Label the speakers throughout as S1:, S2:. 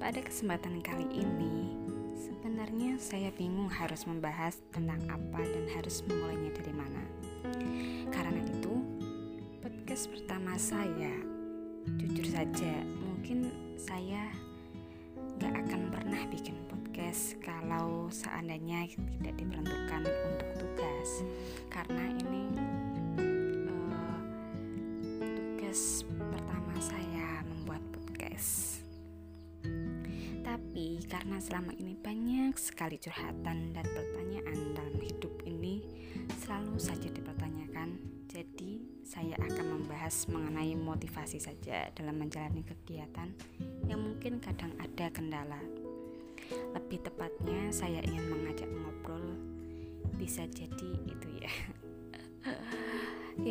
S1: Pada kesempatan kali ini, sebenarnya saya bingung harus membahas tentang apa dan harus memulainya dari mana. Karena itu, podcast pertama saya, jujur saja, mungkin saya gak akan pernah bikin podcast kalau seandainya tidak diperuntukkan untuk tugas, karena ini karena selama ini banyak sekali curhatan dan pertanyaan dalam hidup ini selalu saja dipertanyakan, jadi saya akan membahas mengenai motivasi saja dalam menjalani kegiatan yang mungkin kadang ada kendala. Lebih tepatnya saya ingin mengajak ngobrol bisa jadi itu ya.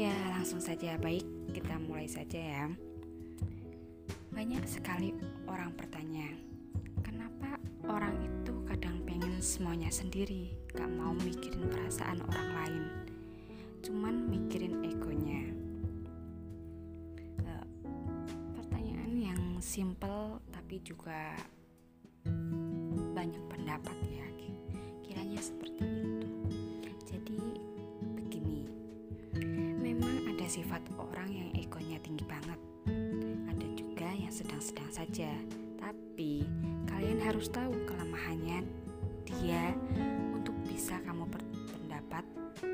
S1: ya, langsung saja baik, kita mulai saja ya. Banyak sekali orang bertanya, semuanya sendiri, gak mau mikirin perasaan orang lain, cuman mikirin egonya. Uh, pertanyaan yang simple tapi juga banyak pendapat ya, kiranya seperti itu. Jadi begini, memang ada sifat orang yang egonya tinggi banget, ada juga yang sedang-sedang saja, tapi kalian harus tahu kelemahannya berpendapat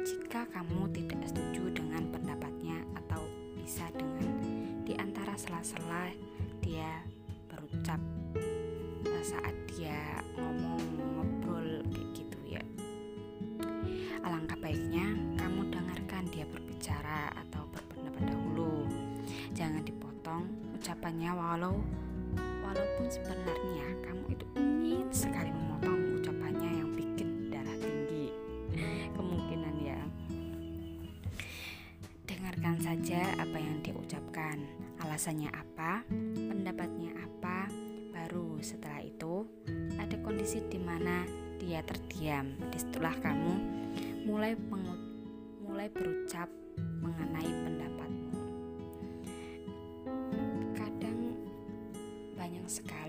S1: jika kamu tidak setuju dengan pendapatnya atau bisa dengan di antara sela-sela dia berucap eh, saat dia ngomong ngobrol kayak gitu ya. Alangkah baiknya kamu dengarkan dia berbicara atau berpendapat dahulu. Jangan dipotong ucapannya walau walaupun sebenarnya kamu itu ingin sekali memotong saja apa yang dia ucapkan alasannya apa? Pendapatnya apa? Baru setelah itu ada kondisi di mana dia terdiam. Di situlah kamu mulai mulai berucap mengenai pendapatmu. Sekali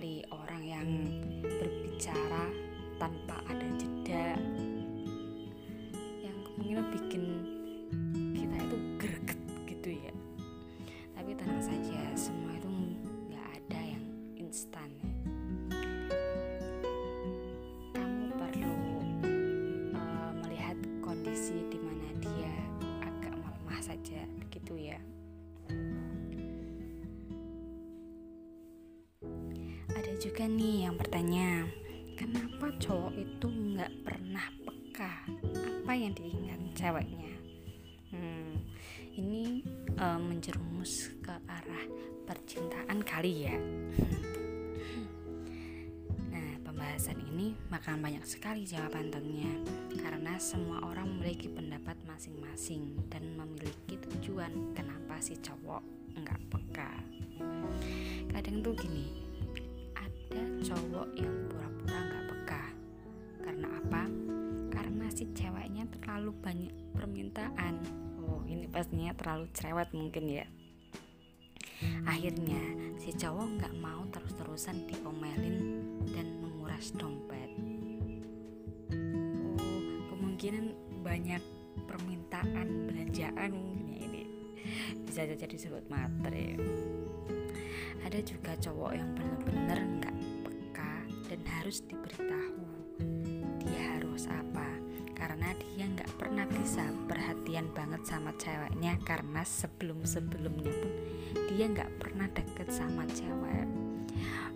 S1: juga nih yang bertanya, kenapa cowok itu nggak pernah peka apa yang diinginkan ceweknya? Hmm, ini uh, menjerumus ke arah percintaan kali ya. nah, pembahasan ini makan banyak sekali jawaban tentunya karena semua orang memiliki pendapat masing-masing dan memiliki tujuan kenapa si cowok nggak peka. Kadang tuh gini, cowok yang pura-pura nggak peka. Karena apa? Karena si ceweknya terlalu banyak permintaan. Oh ini pastinya terlalu cerewet mungkin ya. Akhirnya si cowok nggak mau terus-terusan diomelin dan menguras dompet. Oh kemungkinan banyak permintaan belanjaan mungkin ya ini. Bisa jadi disebut materi. Ada juga cowok yang bener-bener nggak dan harus diberitahu. Dia harus apa? Karena dia nggak pernah bisa perhatian banget sama ceweknya karena sebelum sebelumnya pun dia nggak pernah deket sama cewek.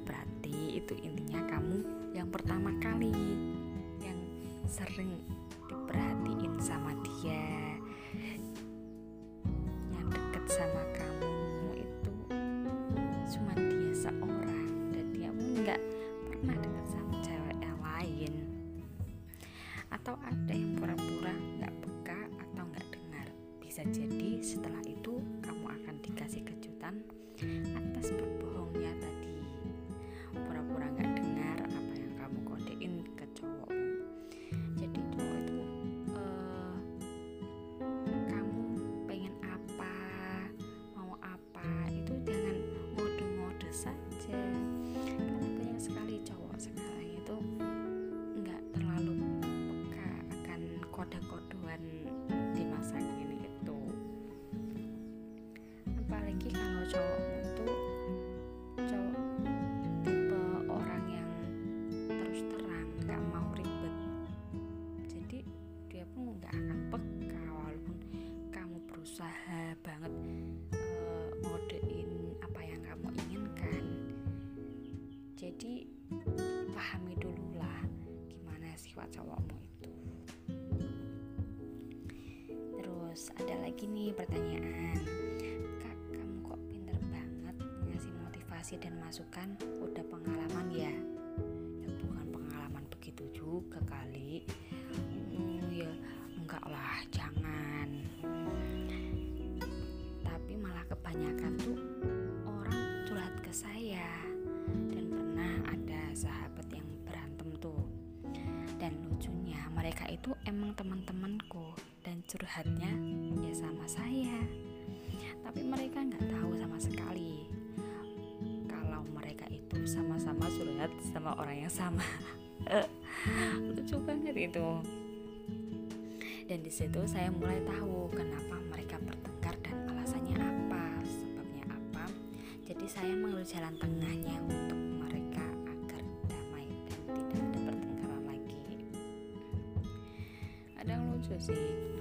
S1: Berarti itu intinya kamu yang pertama kali yang sering diperhatiin sama dia atau ada berusaha banget uh, apa yang kamu inginkan. Jadi pahami dulu lah gimana sifat cowokmu itu. Terus ada lagi nih pertanyaan. Kak kamu kok pinter banget ngasih motivasi dan masukan? Udah pengalaman ya? Ya bukan pengalaman begitu juga kali. Hmm, ya enggak lah jangan. Itu emang teman-temanku dan curhatnya ya sama saya. Tapi mereka nggak tahu sama sekali kalau mereka itu sama-sama curhat sama orang yang sama. Lucu banget itu. Dan di situ saya mulai tahu kenapa mereka bertengkar dan alasannya apa, sebabnya apa. Jadi saya mengambil jalan tengahnya untuk Ada yang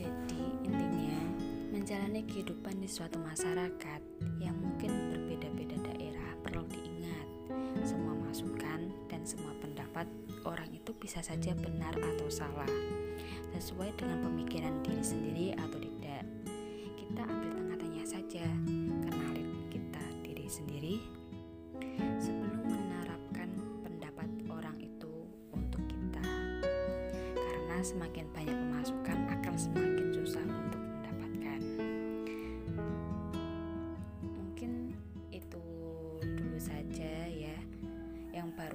S1: jadi intinya menjalani kehidupan di suatu masyarakat yang mungkin berbeda-beda daerah perlu diingat. Semua masukan dan semua pendapat orang itu bisa saja benar atau salah. Sesuai dengan pemikiran diri sendiri atau tidak kita ambil tengah-tengah saja kenalin kita diri sendiri. Sebelum menerapkan pendapat orang itu untuk kita karena semakin banyak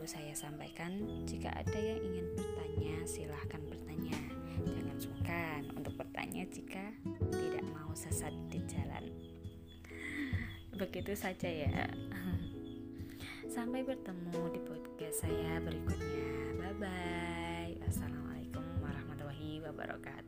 S1: saya sampaikan. Jika ada yang ingin bertanya, silahkan bertanya. Jangan sungkan untuk bertanya jika tidak mau sesat di jalan. Begitu saja ya. Sampai bertemu di podcast saya berikutnya. Bye bye. Assalamualaikum warahmatullahi wabarakatuh.